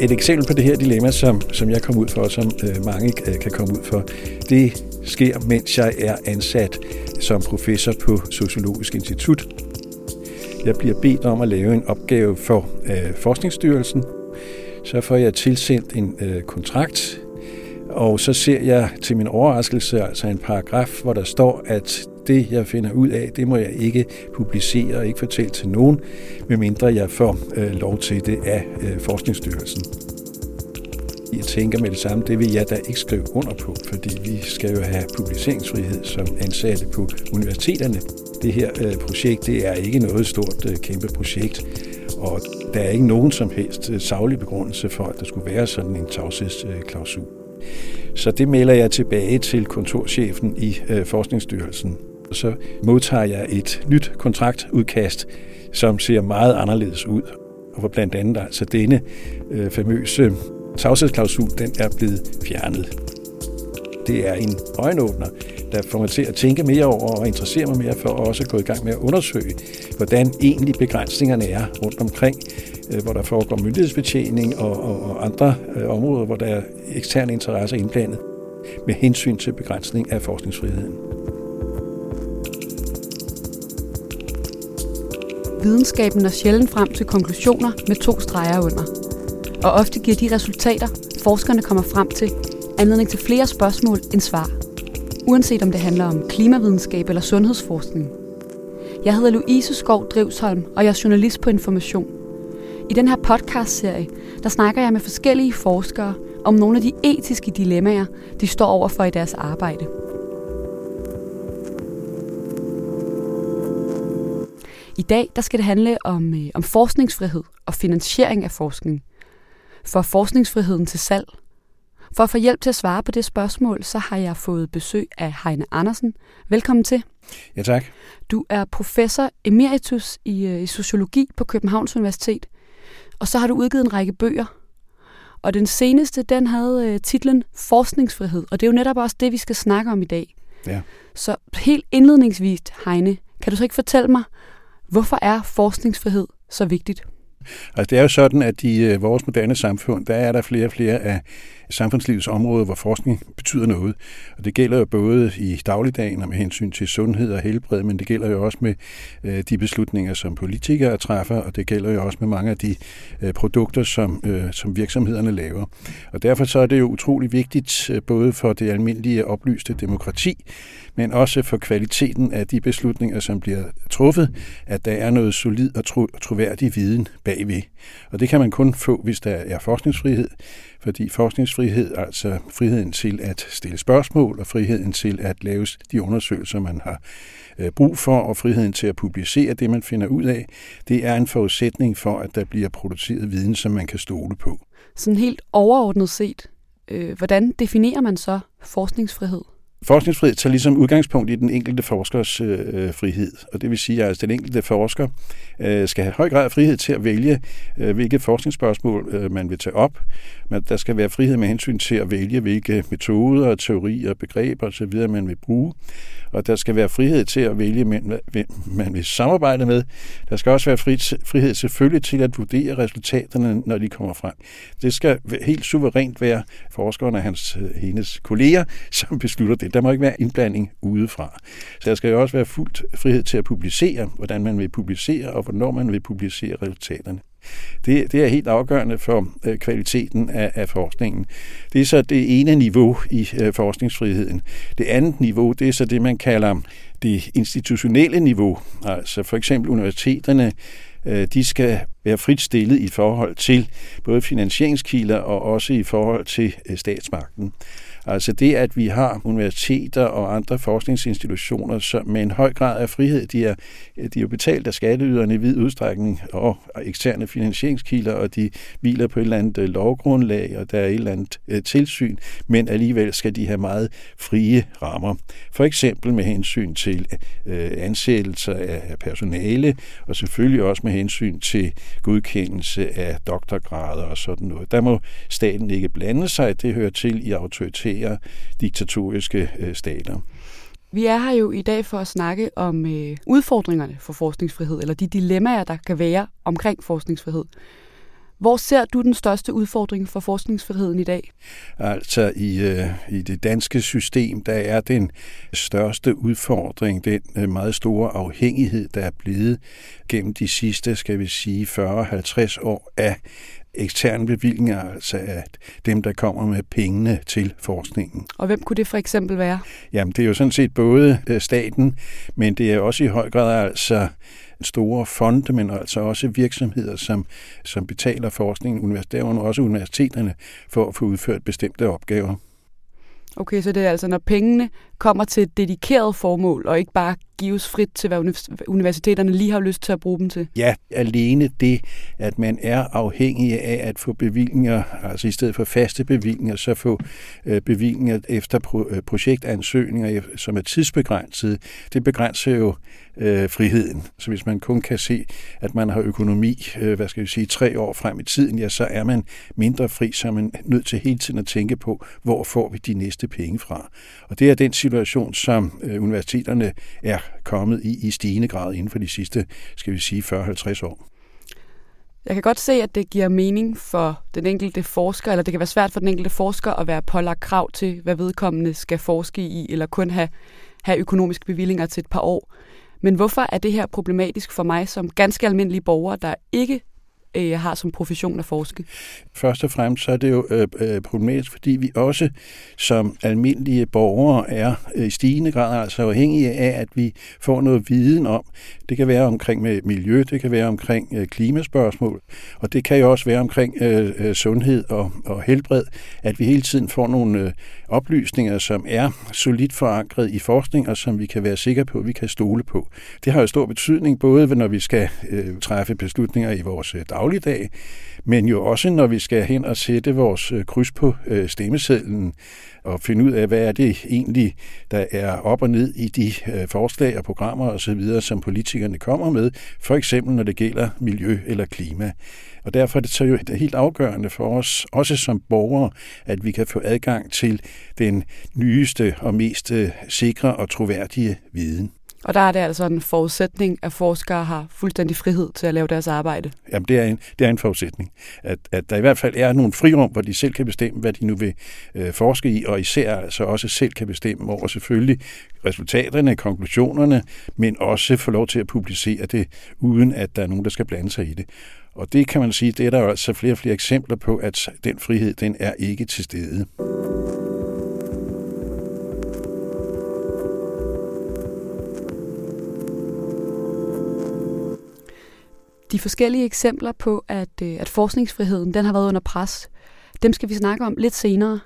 Et eksempel på det her dilemma, som, som jeg kom ud for, og som øh, mange øh, kan komme ud for, det sker, mens jeg er ansat som professor på Sociologisk Institut. Jeg bliver bedt om at lave en opgave for øh, Forskningsstyrelsen. Så får jeg tilsendt en øh, kontrakt, og så ser jeg til min overraskelse altså en paragraf, hvor der står, at det, jeg finder ud af, det må jeg ikke publicere og ikke fortælle til nogen, medmindre jeg får øh, lov til det af øh, Forskningsstyrelsen. Jeg tænker med det samme, det vil jeg da ikke skrive under på, fordi vi skal jo have publiceringsfrihed som ansatte på universiteterne. Det her øh, projekt, det er ikke noget stort, øh, kæmpe projekt, og der er ikke nogen som helst øh, saglig begrundelse for, at der skulle være sådan en tavshedsklausul. Så det melder jeg tilbage til kontorchefen i øh, Forskningsstyrelsen. Så modtager jeg et nyt kontraktudkast, som ser meget anderledes ud, og hvor blandt andet altså denne øh, famøse tavshedsklausul, den er blevet fjernet. Det er en øjenåbner, der får mig til at tænke mere over og interessere mig mere for at også gå i gang med at undersøge, hvordan egentlig begrænsningerne er rundt omkring, øh, hvor der foregår myndighedsbetjening og, og, og andre øh, områder, hvor der er eksterne interesser indblandet med hensyn til begrænsning af forskningsfriheden. Videnskaben når sjældent frem til konklusioner med to streger under. Og ofte giver de resultater, forskerne kommer frem til, anledning til flere spørgsmål end svar. Uanset om det handler om klimavidenskab eller sundhedsforskning. Jeg hedder Louise Skov Drivsholm, og jeg er journalist på Information. I den her podcast-serie, der snakker jeg med forskellige forskere om nogle af de etiske dilemmaer, de står overfor i deres arbejde. I dag der skal det handle om, øh, om forskningsfrihed og finansiering af forskning. For forskningsfriheden til salg. For at få hjælp til at svare på det spørgsmål, så har jeg fået besøg af Heine Andersen. Velkommen til. Ja, tak. Du er professor emeritus i, øh, i sociologi på Københavns Universitet, og så har du udgivet en række bøger. Og den seneste, den havde øh, titlen Forskningsfrihed, og det er jo netop også det, vi skal snakke om i dag. Ja. Så helt indledningsvis, Heine, kan du så ikke fortælle mig, Hvorfor er forskningsfrihed så vigtigt? Altså det er jo sådan, at i øh, vores moderne samfund, der er der flere og flere af samfundslivets område, hvor forskning betyder noget. Og det gælder jo både i dagligdagen og med hensyn til sundhed og helbred, men det gælder jo også med øh, de beslutninger, som politikere træffer, og det gælder jo også med mange af de øh, produkter, som, øh, som virksomhederne laver. Og derfor så er det jo utrolig vigtigt, øh, både for det almindelige oplyste demokrati, men også for kvaliteten af de beslutninger, som bliver truffet, at der er noget solid og troværdig viden bagved. Og det kan man kun få, hvis der er forskningsfrihed, fordi forskningsfrihed, altså friheden til at stille spørgsmål og friheden til at lave de undersøgelser, man har øh, brug for, og friheden til at publicere det, man finder ud af, det er en forudsætning for, at der bliver produceret viden, som man kan stole på. Sådan helt overordnet set, øh, hvordan definerer man så forskningsfrihed? Forskningsfrihed tager ligesom udgangspunkt i den enkelte forskers øh, øh frihed, og det vil sige, at altså, den enkelte forsker øh, skal have høj grad af frihed til at vælge, øh, hvilke forskningsspørgsmål øh, man vil tage op. Men der skal være frihed med hensyn til at vælge, hvilke metoder, teorier, begreber osv. man vil bruge. Og der skal være frihed til at vælge, hvem man vil samarbejde med. Der skal også være frihed selvfølgelig til at vurdere resultaterne, når de kommer frem. Det skal helt suverænt være forskeren og hans, øh, hendes kolleger, som beslutter det. Der må ikke være indblanding udefra. Så der skal jo også være fuldt frihed til at publicere, hvordan man vil publicere, og hvornår man vil publicere resultaterne. Det, det er helt afgørende for øh, kvaliteten af, af forskningen. Det er så det ene niveau i øh, forskningsfriheden. Det andet niveau, det er så det, man kalder det institutionelle niveau. Altså for eksempel universiteterne, øh, de skal være frit stillet i forhold til både finansieringskilder og også i forhold til øh, statsmagten. Altså det, at vi har universiteter og andre forskningsinstitutioner som med en høj grad af frihed, de er, de er jo betalt af skatteyderne i vid udstrækning og eksterne finansieringskilder, og de hviler på et eller andet øh, lovgrundlag, og der er et eller andet øh, tilsyn, men alligevel skal de have meget frie rammer. For eksempel med hensyn til øh, ansættelser af personale, og selvfølgelig også med hensyn til godkendelse af doktorgrader og sådan noget. Der må staten ikke blande sig, det hører til i autoritet håndtere diktatoriske øh, stater. Vi er her jo i dag for at snakke om øh, udfordringerne for forskningsfrihed, eller de dilemmaer, der kan være omkring forskningsfrihed. Hvor ser du den største udfordring for forskningsfriheden i dag? Altså i, øh, i det danske system, der er den største udfordring, den øh, meget store afhængighed, der er blevet gennem de sidste, skal vi sige, 40-50 år af eksterne bevillinger, altså at dem, der kommer med pengene til forskningen. Og hvem kunne det for eksempel være? Jamen, det er jo sådan set både øh, staten, men det er også i høj grad altså store fonde, men altså også virksomheder, som, som betaler forskningen, derunder også universiteterne, for at få udført bestemte opgaver. Okay, så det er altså, når pengene kommer til et dedikeret formål, og ikke bare gives frit til, hvad universiteterne lige har lyst til at bruge dem til? Ja, alene det, at man er afhængig af at få bevillinger, altså i stedet for faste bevillinger, så få øh, bevillinger efter øh, projektansøgninger, øh, som er tidsbegrænsede, det begrænser jo øh, friheden. Så hvis man kun kan se, at man har økonomi, øh, hvad skal vi sige, tre år frem i tiden, ja, så er man mindre fri, så er man nødt til hele tiden at tænke på, hvor får vi de næste penge fra. Og det er den situation, som øh, universiteterne er kommet i i stigende grad inden for de sidste, skal vi sige, 40-50 år. Jeg kan godt se, at det giver mening for den enkelte forsker, eller det kan være svært for den enkelte forsker at være pålagt krav til, hvad vedkommende skal forske i, eller kun have, have økonomiske bevillinger til et par år. Men hvorfor er det her problematisk for mig som ganske almindelig borger, der ikke øh, har som profession at forske? Først og fremmest så er det jo øh, øh, problematisk, fordi vi også som almindelige borgere er øh, i stigende grad altså afhængige af, at vi får noget viden om. Det kan være omkring med miljø, det kan være omkring øh, klimaspørgsmål, og det kan jo også være omkring øh, øh, sundhed og, og helbred, at vi hele tiden får nogle øh, oplysninger, som er solidt forankret i forskning, og som vi kan være sikre på, at vi kan stole på. Det har jo stor betydning, både når vi skal øh, træffe beslutninger i vores øh, dagligdag, men jo også når vi skal hen og sætte vores øh, kryds på øh, stemmesedlen og finde ud af, hvad er det egentlig, der er op og ned i de øh, forslag og programmer osv., som politikerne kommer med, for eksempel når det gælder miljø eller klima. Og derfor er det så jo helt afgørende for os, også som borgere, at vi kan få adgang til den nyeste og mest sikre og troværdige viden. Og der er det altså en forudsætning, at forskere har fuldstændig frihed til at lave deres arbejde. Jamen, det er en, det er en forudsætning. At, at der i hvert fald er nogle frirum, hvor de selv kan bestemme, hvad de nu vil øh, forske i, og især altså også selv kan bestemme over selvfølgelig resultaterne, konklusionerne, men også få lov til at publicere det, uden at der er nogen, der skal blande sig i det. Og det kan man sige, det er der altså flere og flere eksempler på, at den frihed, den er ikke til stede. De forskellige eksempler på, at, øh, at forskningsfriheden den har været under pres, dem skal vi snakke om lidt senere.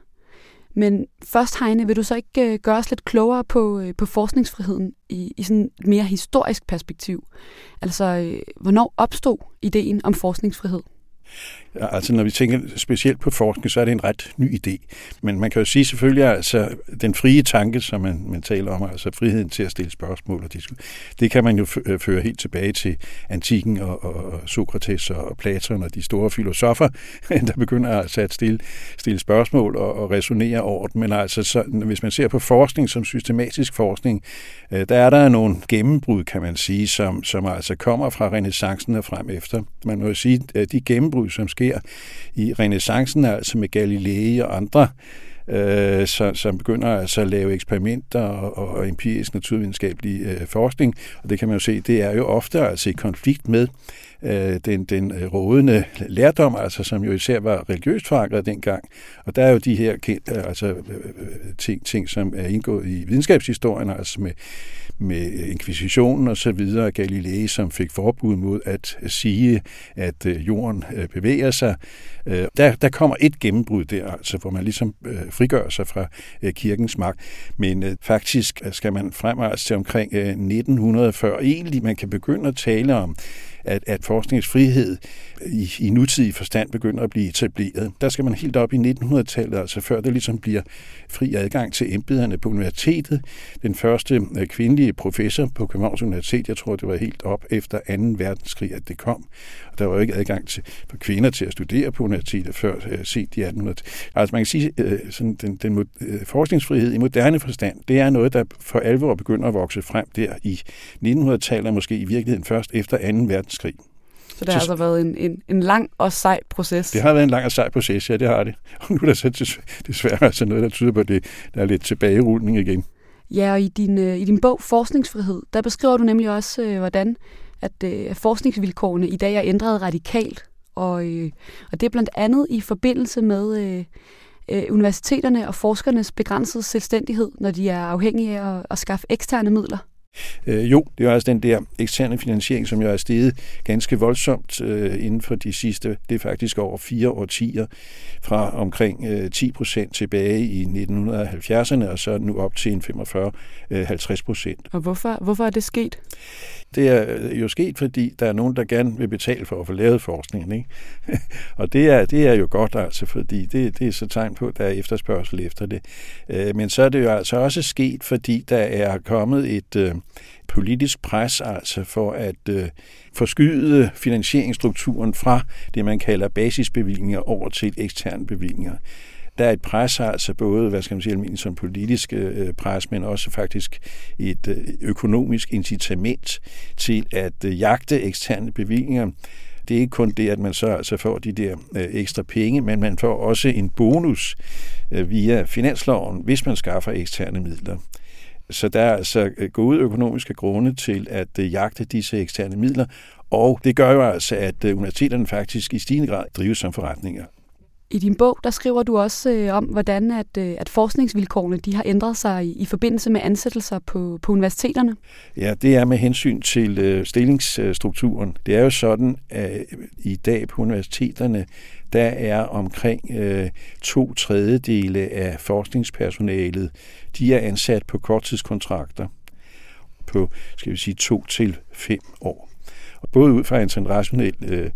Men først, Heine, vil du så ikke øh, gøre os lidt klogere på, øh, på forskningsfriheden i, i sådan et mere historisk perspektiv? Altså, hvornår opstod ideen om forskningsfrihed? Altså når vi tænker specielt på forskning, så er det en ret ny idé. Men man kan jo sige selvfølgelig, at altså, den frie tanke, som man, man taler om, altså friheden til at stille spørgsmål, og diskutere, det kan man jo øh, føre helt tilbage til antikken og, og Sokrates og Platon og de store filosofer, der begynder altså at stille, stille spørgsmål og, og resonere over det. Men altså, så, hvis man ser på forskning som systematisk forskning, øh, der er der nogle gennembrud, kan man sige, som, som altså kommer fra renaissancen og frem efter. Man må jo sige, at de gennembrud, som sker i renaissancen, altså med Galilei og andre, øh, som, som begynder altså at lave eksperimenter og, og empirisk naturvidenskabelig øh, forskning. Og det kan man jo se, det er jo ofte altså i konflikt med øh, den, den øh, rådende lærdom, altså som jo især var religiøst forankret dengang. Og der er jo de her øh, altså, øh, ting, ting, som er indgået i videnskabshistorien, altså med, med inkvisitionen og så videre, Galilei, som fik forbud mod at sige, at øh, jorden øh, bevæger sig. Øh, der, der kommer et gennembrud der, altså, hvor man ligesom frigør sig fra kirkens magt. Men faktisk skal man fremrejse til omkring 1940, egentlig man kan begynde at tale om at, at forskningsfrihed i, i nutidig forstand begynder at blive etableret. Der skal man helt op i 1900-tallet, altså før det ligesom bliver fri adgang til embederne på universitetet. Den første øh, kvindelige professor på Københavns Universitet, jeg tror, det var helt op efter 2. verdenskrig, at det kom. Og der var jo ikke adgang til, for kvinder til at studere på universitetet før uh, i 1800 Altså man kan sige, øh, sådan den, den uh, forskningsfrihed i moderne forstand, det er noget, der for alvor begynder at vokse frem der i 1900-tallet, måske i virkeligheden først efter 2. verdenskrig. Så det har altså været en, en, en lang og sej proces. Det har været en lang og sej proces, ja, det har det. Og nu er der så desværre altså noget, der tyder på, at det, der er lidt tilbagerulning igen. Ja, og i din, øh, i din bog Forskningsfrihed, der beskriver du nemlig også, øh, hvordan at øh, forskningsvilkårene i dag er ændret radikalt. Og, øh, og det er blandt andet i forbindelse med øh, øh, universiteterne og forskernes begrænsede selvstændighed, når de er afhængige af at, at skaffe eksterne midler. Øh, jo, det er også den der eksterne finansiering, som jo er steget ganske voldsomt øh, inden for de sidste, det er faktisk over fire årtier, fra omkring øh, 10 procent tilbage i 1970'erne, og så nu op til en 45-50 øh, procent. Og hvorfor, hvorfor er det sket? Det er jo sket, fordi der er nogen, der gerne vil betale for at få lavet forskningen. Ikke? og det er, det er jo godt, altså, fordi det, det er så tegn på, at der er efterspørgsel efter det. Øh, men så er det jo altså også sket, fordi der er kommet et øh, politisk pres altså for at øh, forskyde finansieringsstrukturen fra det, man kalder basisbevillinger over til eksterne bevillinger der er et pres, altså både, hvad skal man sige, almindeligt som politisk øh, pres, men også faktisk et øh, økonomisk incitament til at øh, jagte eksterne bevillinger. Det er ikke kun det, at man så altså får de der øh, ekstra penge, men man får også en bonus øh, via finansloven, hvis man skaffer eksterne midler. Så der er altså øh, gode økonomiske grunde til at øh, jagte disse eksterne midler, og det gør jo altså, at øh, universiteterne faktisk i stigende grad drives som forretninger. I din bog, der skriver du også øh, om, hvordan at, øh, at forskningsvilkårene de har ændret sig i, i forbindelse med ansættelser på, på universiteterne. Ja, det er med hensyn til øh, stillingsstrukturen. Det er jo sådan, at øh, i dag på universiteterne, der er omkring øh, to tredjedele af forskningspersonalet, de er ansat på korttidskontrakter på, skal vi sige, to til fem år. Både ud fra en rationel øh,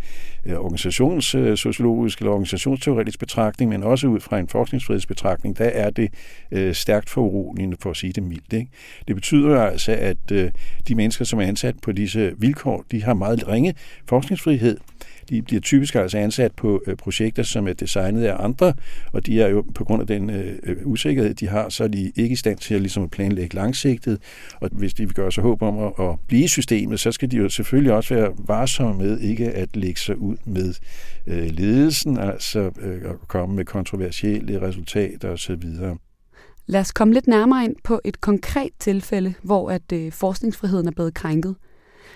øh organisationssociologisk øh, eller organisationsteoretisk betragtning, men også ud fra en forskningsfrihedsbetragtning, der er det øh, stærkt foruroligende, for at sige det mildt. Ikke? Det betyder altså, at øh, de mennesker, som er ansat på disse vilkår, de har meget ringe forskningsfrihed, de bliver typisk altså ansat på øh, projekter, som er designet af andre, og de er jo på grund af den øh, øh usikkerhed, de har, så er de ikke i stand til at, ligesom at planlægge langsigtet. Og hvis de vil gøre sig håb om at, at blive i systemet, så skal de jo selvfølgelig også være varsomme med ikke at lægge sig ud med øh, ledelsen, altså øh, at komme med kontroversielle resultater osv. Lad os komme lidt nærmere ind på et konkret tilfælde, hvor at øh, forskningsfriheden er blevet krænket.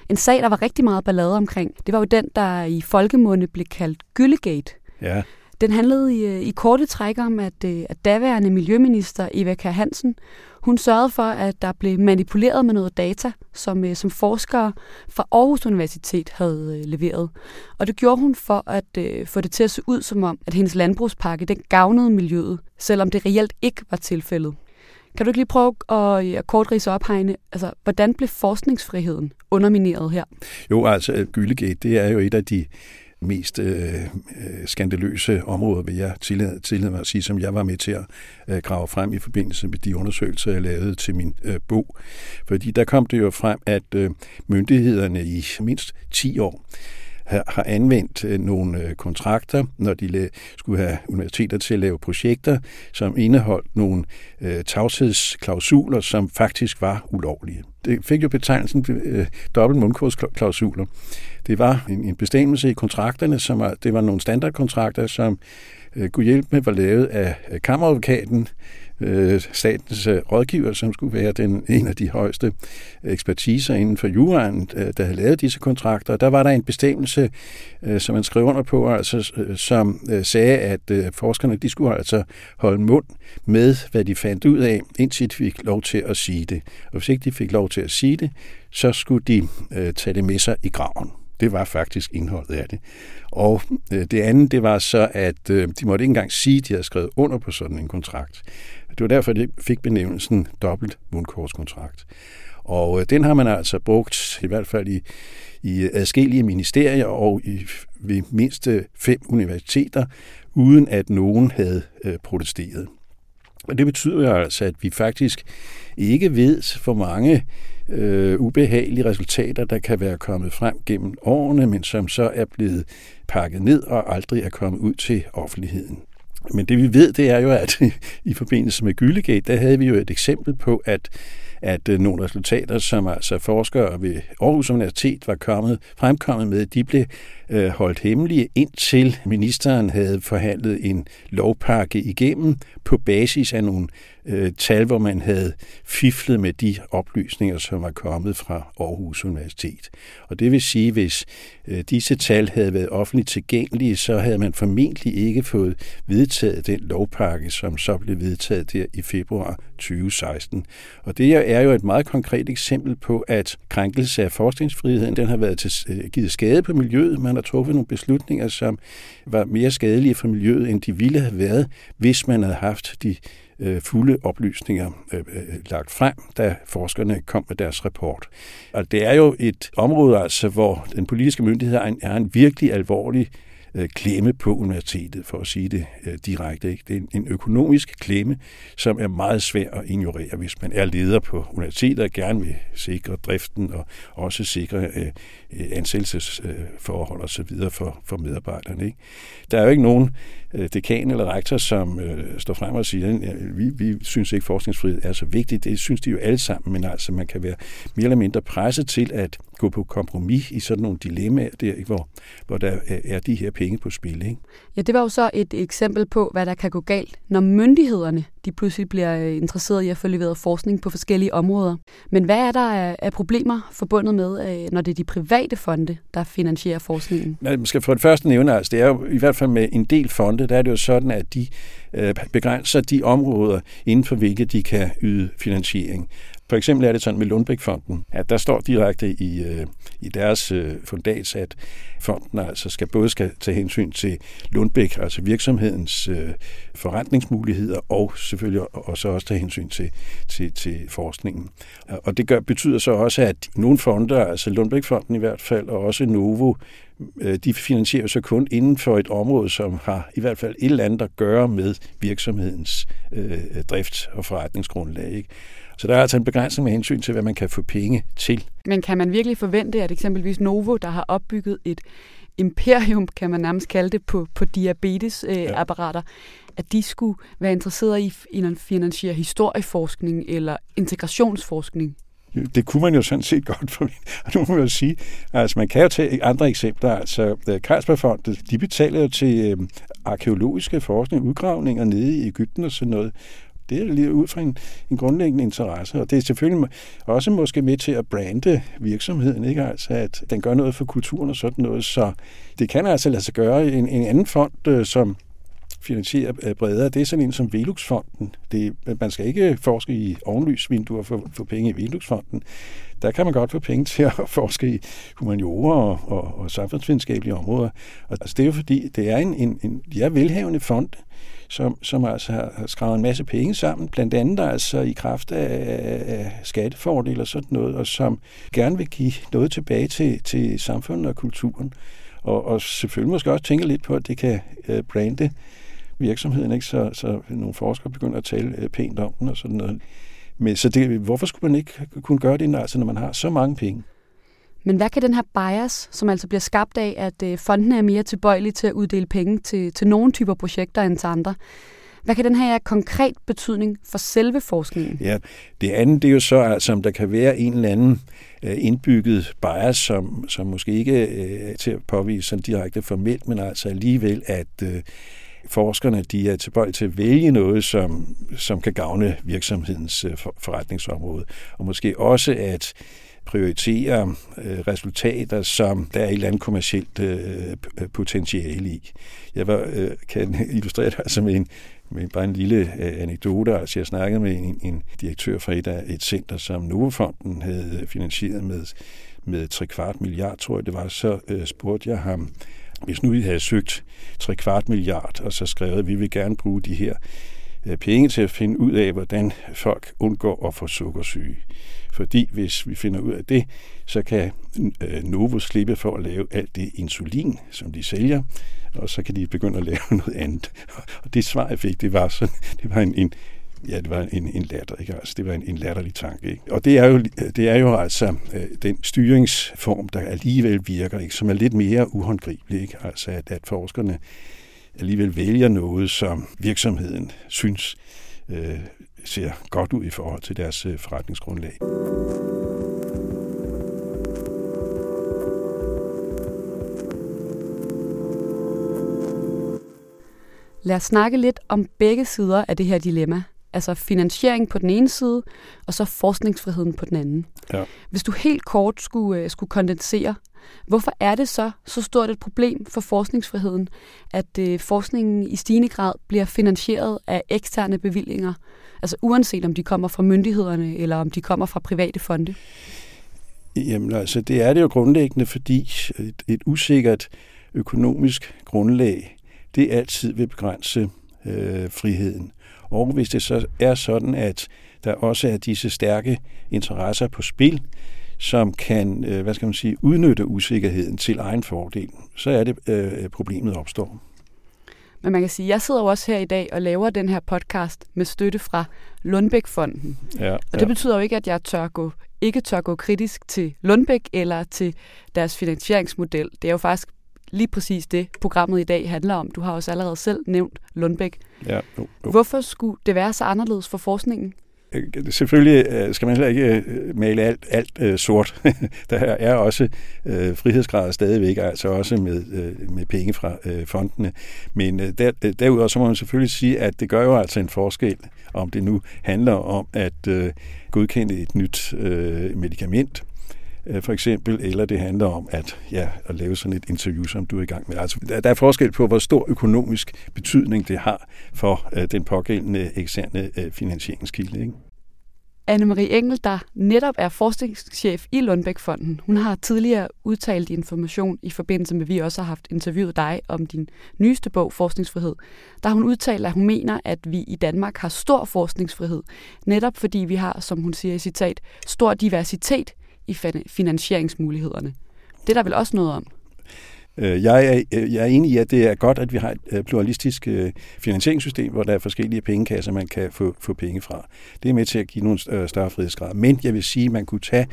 En sag, der var rigtig meget ballade omkring, det var jo den, der i folkemunde blev kaldt Gyllegate. Ja. Den handlede i, øh, i korte træk om, at, øh, at daværende miljøminister Eva K. Hansen, hun sørgede for, at der blev manipuleret med noget data, som, øh, som forskere fra Aarhus Universitet havde leveret. Og det gjorde hun for at uh, få det til at se ud som om, at hendes landbrugspakke den gavnede miljøet, selvom det reelt ikke var tilfældet. Kan du ikke lige prøve at, at kort rise op, Heine? Altså, hvordan blev forskningsfriheden undermineret her? Jo, altså Gyllegate, det er jo et af de mest øh, øh, skandaløse områder, vil jeg tillade, tillade mig at sige, som jeg var med til at øh, grave frem i forbindelse med de undersøgelser, jeg lavede til min øh, bog. Fordi der kom det jo frem, at øh, myndighederne i mindst 10 år har anvendt øh, nogle øh, kontrakter, når de skulle have universiteter til at lave projekter, som indeholdt nogle øh, tavshedsklausuler, som faktisk var ulovlige. Det fik jo betegnelsen øh, dobbelt mundkursklausuler. Det var en, en bestemmelse i kontrakterne, som var, det var nogle standardkontrakter, som øh, kunne hjælpe med var lavet af kammeradvokaten, øh, statens øh, rådgiver, som skulle være den, en af de højeste ekspertiser inden for juraen, øh, der havde lavet disse kontrakter. Der var der en bestemmelse, øh, som man skrev under på, altså, øh, som øh, sagde, at øh, forskerne de skulle altså holde mund med, hvad de fandt ud af, indtil de fik lov til at sige det. Og hvis ikke de fik lov til at sige det, så skulle de øh, tage det med sig i graven. Det var faktisk indholdet af det. Og øh, det andet, det var så, at øh, de måtte ikke engang sige, at de havde skrevet under på sådan en kontrakt. Det var derfor, de fik benævnelsen dobbelt mundkortskontrakt. Og øh, den har man altså brugt, i hvert fald i, i adskillige ministerier og i, ved mindst fem universiteter, uden at nogen havde øh, protesteret. Og det betyder jo altså, at vi faktisk ikke ved, hvor mange øh, ubehagelige resultater, der kan være kommet frem gennem årene, men som så er blevet pakket ned og aldrig er kommet ud til offentligheden. Men det vi ved, det er jo, at i forbindelse med Gyllegate, der havde vi jo et eksempel på, at at øh, nogle resultater, som altså forskere ved Aarhus Universitet var kommet, fremkommet med, de blev øh, holdt hemmelige, indtil ministeren havde forhandlet en lovpakke igennem på basis af nogle øh, tal, hvor man havde fiflet med de oplysninger, som var kommet fra Aarhus Universitet. Og det vil sige, hvis øh, disse tal havde været offentligt tilgængelige, så havde man formentlig ikke fået vedtaget den lovpakke, som så blev vedtaget der i februar 2016. Og det er jo et meget konkret eksempel på, at krænkelse af forskningsfriheden, den har været til, øh, givet skade på miljøet. Man har truffet nogle beslutninger, som var mere skadelige for miljøet, end de ville have været, hvis man havde haft de øh, fulde oplysninger øh, øh, lagt frem, da forskerne kom med deres rapport. Og det er jo et område, altså, hvor den politiske myndighed er en, er en virkelig alvorlig øh, klemme på universitetet, for at sige det øh, direkte. Ikke? Det er en økonomisk klemme, som er meget svær at ignorere, hvis man er leder på universitetet og gerne vil sikre driften og også sikre øh, øh ansættelsesforhold og videre for, for medarbejderne. Ikke? Der er jo ikke nogen øh, dekan eller rektor, som øh, står frem og siger, at vi, vi synes ikke, forskningsfrihed er så vigtigt. Det synes de jo alle sammen, men altså man kan være mere eller mindre presset til at gå på kompromis i sådan nogle dilemmaer der, hvor, hvor der er de her penge på spil. Ikke? Ja, det var jo så et eksempel på, hvad der kan gå galt, når myndighederne de pludselig bliver øh, interesseret i at få leveret forskning på forskellige områder. Men hvad er der af problemer forbundet med, øh, når det er de private fonde, der finansierer forskningen? Man skal for det første nævne, altså det er jo i hvert fald med en del fonde, der er det jo sådan, at de øh, begrænser de områder, inden for hvilke de kan yde finansiering. For eksempel er det sådan med Lundbækfonden, at der står direkte i, øh, i deres øh, fundats, at fonden altså skal både skal tage hensyn til Lundbæk, altså virksomhedens øh, forretningsmuligheder, og selvfølgelig også også tage hensyn til, til, til forskningen. Og det gør, betyder så også, at nogle fonder, altså Lundbækfonden i hvert fald, og også Novo, øh, de finansierer så kun inden for et område, som har i hvert fald et eller andet at gøre med virksomhedens øh, drift og forretningsgrundlag. Ikke? Så der er altså en begrænsning med hensyn til, hvad man kan få penge til. Men kan man virkelig forvente, at eksempelvis Novo, der har opbygget et imperium, kan man nærmest kalde det, på, på diabetesapparater, ja. at de skulle være interesserede i at finansiere historieforskning eller integrationsforskning? Det kunne man jo sådan set godt for Og nu må jeg jo sige, altså man kan jo tage andre eksempler. Altså øh, Carlsbergfondet, de betaler jo til øh, arkeologiske forskning, udgravninger nede i Ægypten og sådan noget. Det er lige ud fra en, en grundlæggende interesse, og det er selvfølgelig også måske med til at brande virksomheden, ikke? Altså, at den gør noget for kulturen og sådan noget, så det kan altså lade sig gøre. En, en anden fond, øh, som finansierer øh, bredere, det er sådan en som Velux-fonden. Det, man skal ikke forske i ovenlysvinduer for at få penge i Velux-fonden. Der kan man godt få penge til at forske i humaniora og, og, og samfundsvidenskabelige områder. Og altså, det er jo fordi, det er en, en, en de er velhavende fond, som, som altså har skrevet en masse penge sammen, blandt andet altså i kraft af, af skattefordele og sådan noget, og som gerne vil give noget tilbage til, til samfundet og kulturen. Og, og selvfølgelig måske også tænke lidt på, at det kan øh, brande virksomheden, ikke? Så, så nogle forskere begynder at tale øh, pænt om den og sådan noget. Men så det, hvorfor skulle man ikke kunne gøre det, altså, når man har så mange penge? Men hvad kan den her bias, som altså bliver skabt af, at øh, fondene er mere tilbøjelige til at uddele penge til, til nogle typer projekter end til andre, hvad kan den her have konkret betydning for selve forskningen? Ja, det andet det er jo så, altså, om der kan være en eller anden øh, indbygget bias, som, som måske ikke er til at påvise sådan direkte formelt, men altså alligevel, at forskerne de er tilbøjelige til at vælge noget, som, som kan gavne virksomhedens forretningsområde. Og måske også, at prioritere øh, resultater, som der er et eller andet kommersielt øh, øh, potentiale i. Jeg var, øh, kan illustrere det altså med, en, med bare en lille øh, anekdote. Altså jeg snakkede med en, en direktør fra et af et center, som Novofonden havde finansieret med, med 3 kvart milliard, tror jeg det var. Så øh, spurgte jeg ham, hvis nu vi havde søgt 3 kvart milliard, og så skrevet, at vi vil gerne bruge de her øh, penge til at finde ud af, hvordan folk undgår at få sukkersyge. Fordi hvis vi finder ud af det, så kan øh, Novo slippe for at lave alt det insulin, som de sælger, og så kan de begynde at lave noget andet. Og det svar, jeg fik, det var, sådan, det var en, en Ja, det var en, en latter, ikke? Altså, det var en, en latterlig tanke. Ikke? Og det er jo, det er jo altså øh, den styringsform, der alligevel virker, ikke? som er lidt mere uhåndgribelig. Ikke? Altså, at, at forskerne alligevel vælger noget, som virksomheden synes øh, ser godt ud i forhold til deres øh, forretningsgrundlag. Lad os snakke lidt om begge sider af det her dilemma. Altså finansiering på den ene side, og så forskningsfriheden på den anden. Ja. Hvis du helt kort skulle, øh, skulle kondensere, hvorfor er det så så stort et problem for forskningsfriheden, at øh, forskningen i stigende grad bliver finansieret af eksterne bevillinger, altså uanset om de kommer fra myndighederne eller om de kommer fra private fonde? Jamen altså, det er det jo grundlæggende, fordi et, et usikkert økonomisk grundlag, det altid vil begrænse øh, friheden. Og hvis det så er sådan, at der også er disse stærke interesser på spil, som kan, øh, hvad skal man sige, udnytte usikkerheden til egen fordel, så er det, øh, problemet opstår. Men man kan sige, at jeg sidder jo også her i dag og laver den her podcast med støtte fra Lundbæk-fonden. Ja, og det ja. betyder jo ikke, at jeg tør gå, ikke tør gå kritisk til Lundbæk eller til deres finansieringsmodel. Det er jo faktisk lige præcis det, programmet i dag handler om. Du har også allerede selv nævnt Lundbæk. Ja, jo, jo. Hvorfor skulle det være så anderledes for forskningen? Øh, selvfølgelig øh, skal man heller ikke øh, male alt, alt sort. Der er også frihedsgrader stadigvæk, altså også med, med penge fra fondene. Men der, derudover så må man selvfølgelig sige, at det gør jo altså en forskel, om det nu handler om at godkende et nyt medicament, Øh, for eksempel, eller det handler om at, ja, at lave sådan et interview, som du er i gang med. Altså, der er forskel på, hvor stor økonomisk betydning det har for øh, den pågældende eksterne øh, finansieringskilde. Ikke? Anne-Marie Engel, der netop er forskningschef i Lundbækfonden, hun har tidligere udtalt information i forbindelse med, at vi også har haft interviewet dig om din nyeste bog, Forskningsfrihed. Der har hun udtalt, at hun mener, at vi i Danmark har stor forskningsfrihed, netop fordi vi har, som hun siger i citat, stor diversitet i finansieringsmulighederne. Det er der vel også noget om? Øh, jeg er, øh, jeg er enig i, at det er godt, at vi har et øh, pluralistisk finansieringssystem, hvor der er forskellige pengekasser, man kan få, få penge fra. Det er med til at give nogle større frihedsgrader. Men jeg vil sige, at man kunne tage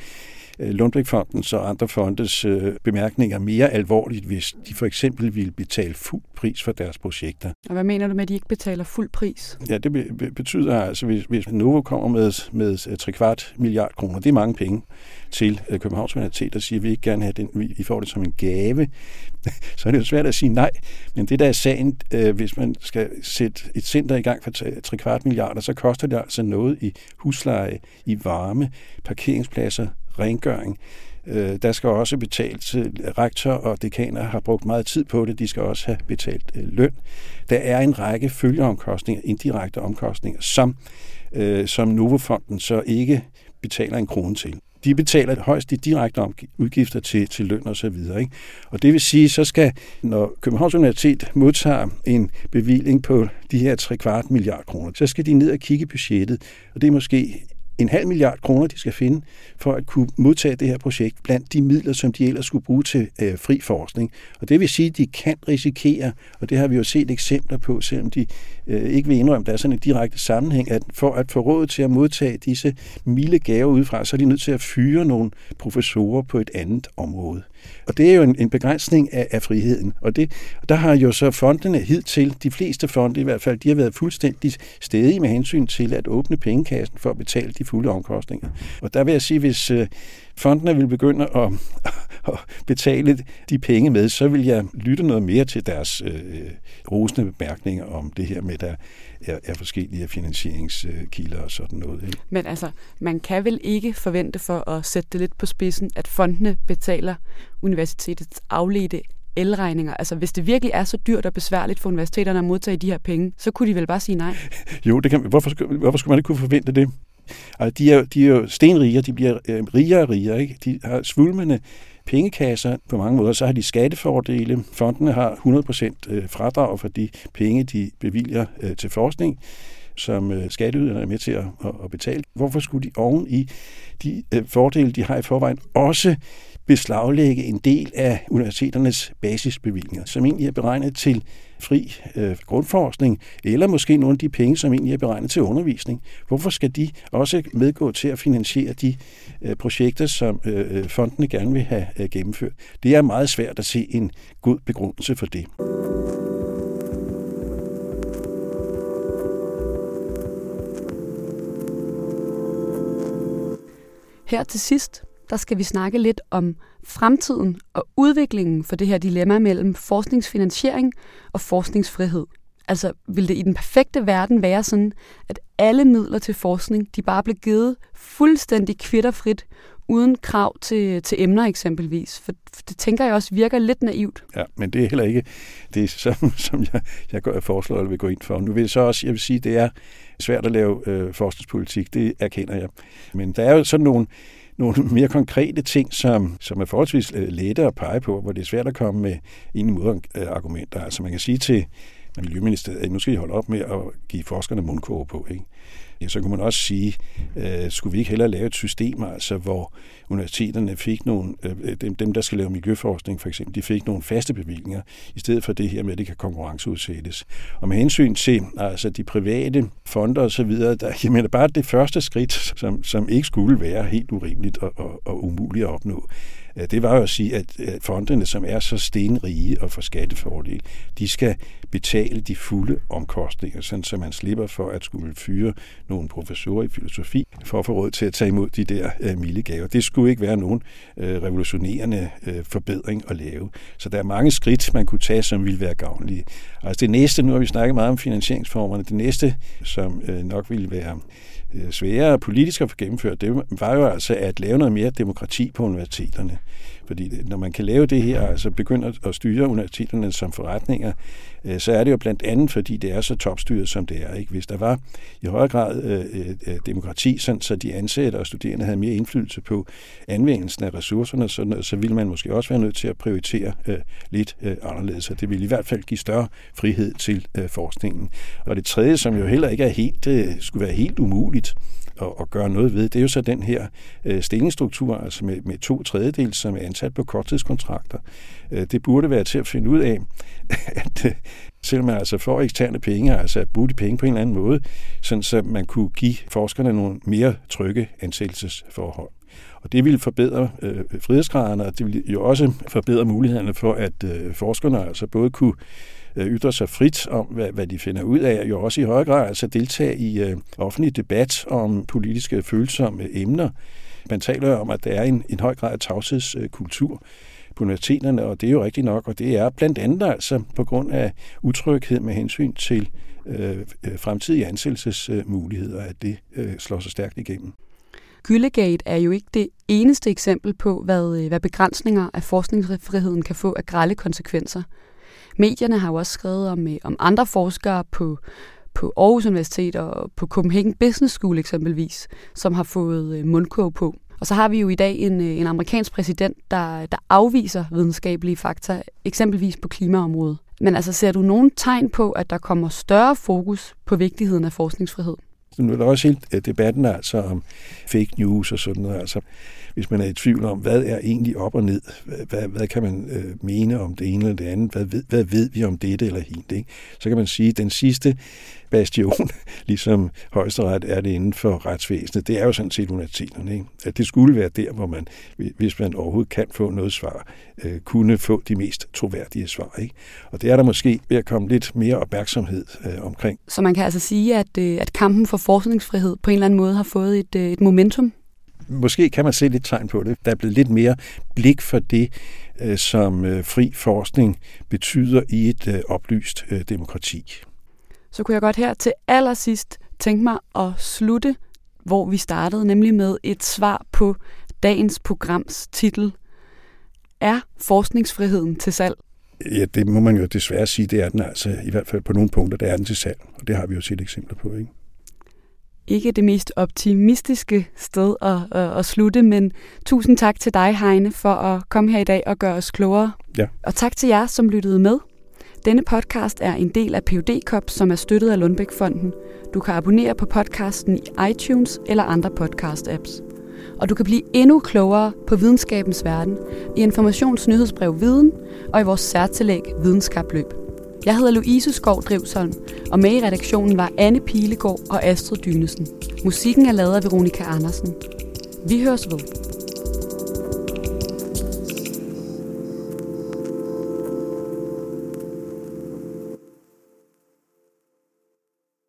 Lundbæk-fondens og andre fondes øh, bemærkninger mere alvorligt, hvis de for eksempel ville betale fuld pris for deres projekter. Og hvad mener du med, at de ikke betaler fuld pris? Ja, det betyder altså, hvis, hvis Novo kommer med, med 3 kvart milliard kroner, det er mange penge til øh, Københavns Universitet, der siger, at vi ikke gerne have den, vi får det som en gave, så er det jo svært at sige nej. Men det der er sagen, hvis man skal sætte et center i gang for 3 kvart milliarder, så koster det altså noget i husleje, i varme, parkeringspladser, rengøring. Øh, der skal også betales til rektor og dekaner har brugt meget tid på det. De skal også have betalt øh, løn. Der er en række følgeomkostninger, indirekte omkostninger, som, øh, som Novofonden så ikke betaler en krone til. De betaler højst de direkte udgifter til, til løn og så videre. Ikke? Og det vil sige, så skal, når Københavns Universitet modtager en bevilling på de her 3 kvart milliard kroner, så skal de ned og kigge budgettet, og det er måske en halv milliard kroner, de skal finde for at kunne modtage det her projekt blandt de midler, som de ellers skulle bruge til øh, fri forskning. Og det vil sige, at de kan risikere, og det har vi jo set eksempler på, selvom de øh, ikke vil indrømme, at der er sådan en direkte sammenhæng, at for at få råd til at modtage disse milde gaver udefra, så er de nødt til at fyre nogle professorer på et andet område. Og det er jo en, en begrænsning af, af friheden. Og det, der har jo så fondene hidtil, de fleste fonde i hvert fald, de har været fuldstændig stedige med hensyn til at åbne pengekassen for at betale de fulde omkostninger. Og der vil jeg sige, hvis øh, fondene vil begynde at, at betale de penge med, så vil jeg lytte noget mere til deres øh, rosende bemærkninger om det her med, at der er, er forskellige finansieringskilder og sådan noget. Ikke? Men altså, man kan vel ikke forvente for at sætte det lidt på spidsen, at fondene betaler universitetets afledte elregninger. Altså, hvis det virkelig er så dyrt og besværligt for universiteterne at modtage de her penge, så kunne de vel bare sige nej? Jo, det kan, hvorfor, hvorfor skulle man ikke kunne forvente det? Altså, de, er, de er jo stenrige, de bliver øh, rigere og rigere. Ikke? De har svulmende pengekasser på mange måder. Så har de skattefordele. Fondene har 100% øh, fradrag for de penge, de bevilger øh, til forskning som øh, skatteyderne er med til at, at betale. Hvorfor skulle de oven i de øh, fordele, de har i forvejen, også beslaglægge en del af universiteternes basisbevillinger, som egentlig er beregnet til fri øh, grundforskning, eller måske nogle af de penge, som egentlig er beregnet til undervisning. Hvorfor skal de også medgå til at finansiere de øh, projekter, som øh, øh fondene gerne vil have øh, gennemført? Det er meget svært at se en god begrundelse for det. Her til sidst der skal vi snakke lidt om fremtiden og udviklingen for det her dilemma mellem forskningsfinansiering og forskningsfrihed. Altså, ville det i den perfekte verden være sådan, at alle midler til forskning, de bare blev givet fuldstændig kvitterfrit, uden krav til, til emner eksempelvis? For det tænker jeg også virker lidt naivt. Ja, men det er heller ikke det, som, som jeg, jeg går, foreslår eller vil gå ind for. Nu vil jeg så også, jeg vil sige, det er svært at lave øh, forskningspolitik, det erkender jeg. Men der er jo sådan nogle, nogle mere konkrete ting, som, som er forholdsvis øh, lette at pege på, hvor det er svært at komme med ind i modargumenter. Øh, altså man kan sige til Miljøministeriet, at nu skal I holde op med at give forskerne mundkåre på. Ikke? Ja, så kunne man også sige, øh, skulle vi ikke hellere lave et system, altså, hvor universiteterne fik nogle, øh, øh, dem, dem, der skal lave miljøforskning for eksempel, de fik nogle faste bevillinger, i stedet for det her med, at det kan konkurrenceudsættes. Og med hensyn til altså, de private fonder og så videre, der, jeg mener bare det første skridt, som, som ikke skulle være helt urimeligt og, og, og umuligt at opnå, det var jo at sige, at fondene, som er så stenrige og for skattefordel, de skal betale de fulde omkostninger, sådan så man slipper for at skulle fyre nogle professorer i filosofi for at få råd til at tage imod de der øh, milde gaver. Det skulle ikke være nogen øh, revolutionerende øh, forbedring at lave. Så der er mange skridt, man kunne tage, som ville være gavnlige. Altså det næste, nu har vi snakket meget om finansieringsformerne, det næste, som øh, nok ville være Øh, sværere politisk at få gennemført, det var jo altså at lave noget mere demokrati på universiteterne. Fordi når man kan lave det her, altså begynder at styre universiteterne som forretninger, Øh, så er det jo blandt andet, fordi det er så topstyret, som det er. Ikke? Hvis der var i højere grad øh, øh, øh, demokrati, sådan, så de ansatte og studerende havde mere indflydelse på anvendelsen af ressourcerne, så, så ville man måske også være nødt til at prioritere øh, lidt øh, anderledes. Og det ville i hvert fald give større frihed til øh, forskningen. Og det tredje, som jo heller ikke er helt, øh, skulle være helt umuligt, at, at gøre noget ved, det er jo så den her øh, stillingsstruktur, altså med, med to tredjedel, som er ansat på korttidskontrakter. Øh, det burde være til at finde ud af, at øh, selvom man altså får eksterne penge, altså at bruge de penge på en eller anden måde, sådan så man kunne give forskerne nogle mere trygge ansættelsesforhold. Og det ville forbedre øh, frihedsgraderne, og det ville jo også forbedre mulighederne for, at øh, forskerne altså både kunne øh, ytre sig frit om, hvad, hvad de finder ud af, og jo også i højere grad altså deltage i øh, offentlig debat om politiske følsomme emner. Man taler om, at der er en, en høj grad af tavshedskultur på universiteterne, og det er jo rigtigt nok, og det er blandt andet altså på grund af utryghed med hensyn til øh, øh fremtidige ansættelsesmuligheder, at det øh, slår sig stærkt igennem. Gyllegate er jo ikke det eneste eksempel på, hvad, øh, hvad begrænsninger af forskningsfriheden kan få af grælde konsekvenser. Medierne har jo også skrevet om, øh, om andre forskere på, på Aarhus Universitet og på Copenhagen Business School eksempelvis, som har fået mundkurv på. Og så har vi jo i dag en, øh, en amerikansk præsident, der, der afviser videnskabelige fakta, eksempelvis på klimaområdet. Men altså, ser du nogen tegn på, at der kommer større fokus på vigtigheden af forskningsfrihed? Nu er der også helt øh, debatten altså om fake news og sådan noget. Altså, hvis man er i tvivl om, hvad er egentlig op og ned, hvad, hvad kan man øh, mene om det ene eller det andet, hvad ved, hvad ved vi om dette eller hint, ikke? så kan man sige, at den sidste bastion, ligesom højesteret er det inden for retsvæsenet, det er jo sådan set universiteterne. Ikke? At det skulle være der, hvor man, hvis man overhovedet kan få noget svar, øh, kunne få de mest troværdige svar. Ikke? Og det er der måske ved at komme lidt mere opmærksomhed øh, omkring. Så man kan altså sige, at, øh, at kampen for forskningsfrihed på en eller anden måde har fået et, øh, et momentum? Måske kan man se lidt tegn på det. Der er blevet lidt mere blik for det, øh, som øh, fri forskning betyder i et øh, oplyst demokrati. Så kunne jeg godt her til allersidst tænke mig at slutte, hvor vi startede, nemlig med et svar på dagens programs titel. Er forskningsfriheden til salg? Ja, det må man jo desværre sige, det er den altså. I hvert fald på nogle punkter, der er den til salg. Og det har vi jo set eksempler på, ikke? ikke det mest optimistiske sted at, at, at slutte, men tusind tak til dig, Heine, for at komme her i dag og gøre os klogere. Ja. Og tak til jer, som lyttede med. Denne podcast er en del af PUD Cup, som er støttet af Lundbæk-fonden. Du kan abonnere på podcasten i iTunes eller andre podcast-apps. Og du kan blive endnu klogere på videnskabens verden i Informationsnyhedsbrev Viden og i vores særtillæg Videnskabløb. Jeg hedder Louise Skov Drivsholm, og med i redaktionen var Anne Pilegaard og Astrid Dynesen. Musikken er lavet af Veronika Andersen. Vi høres ved.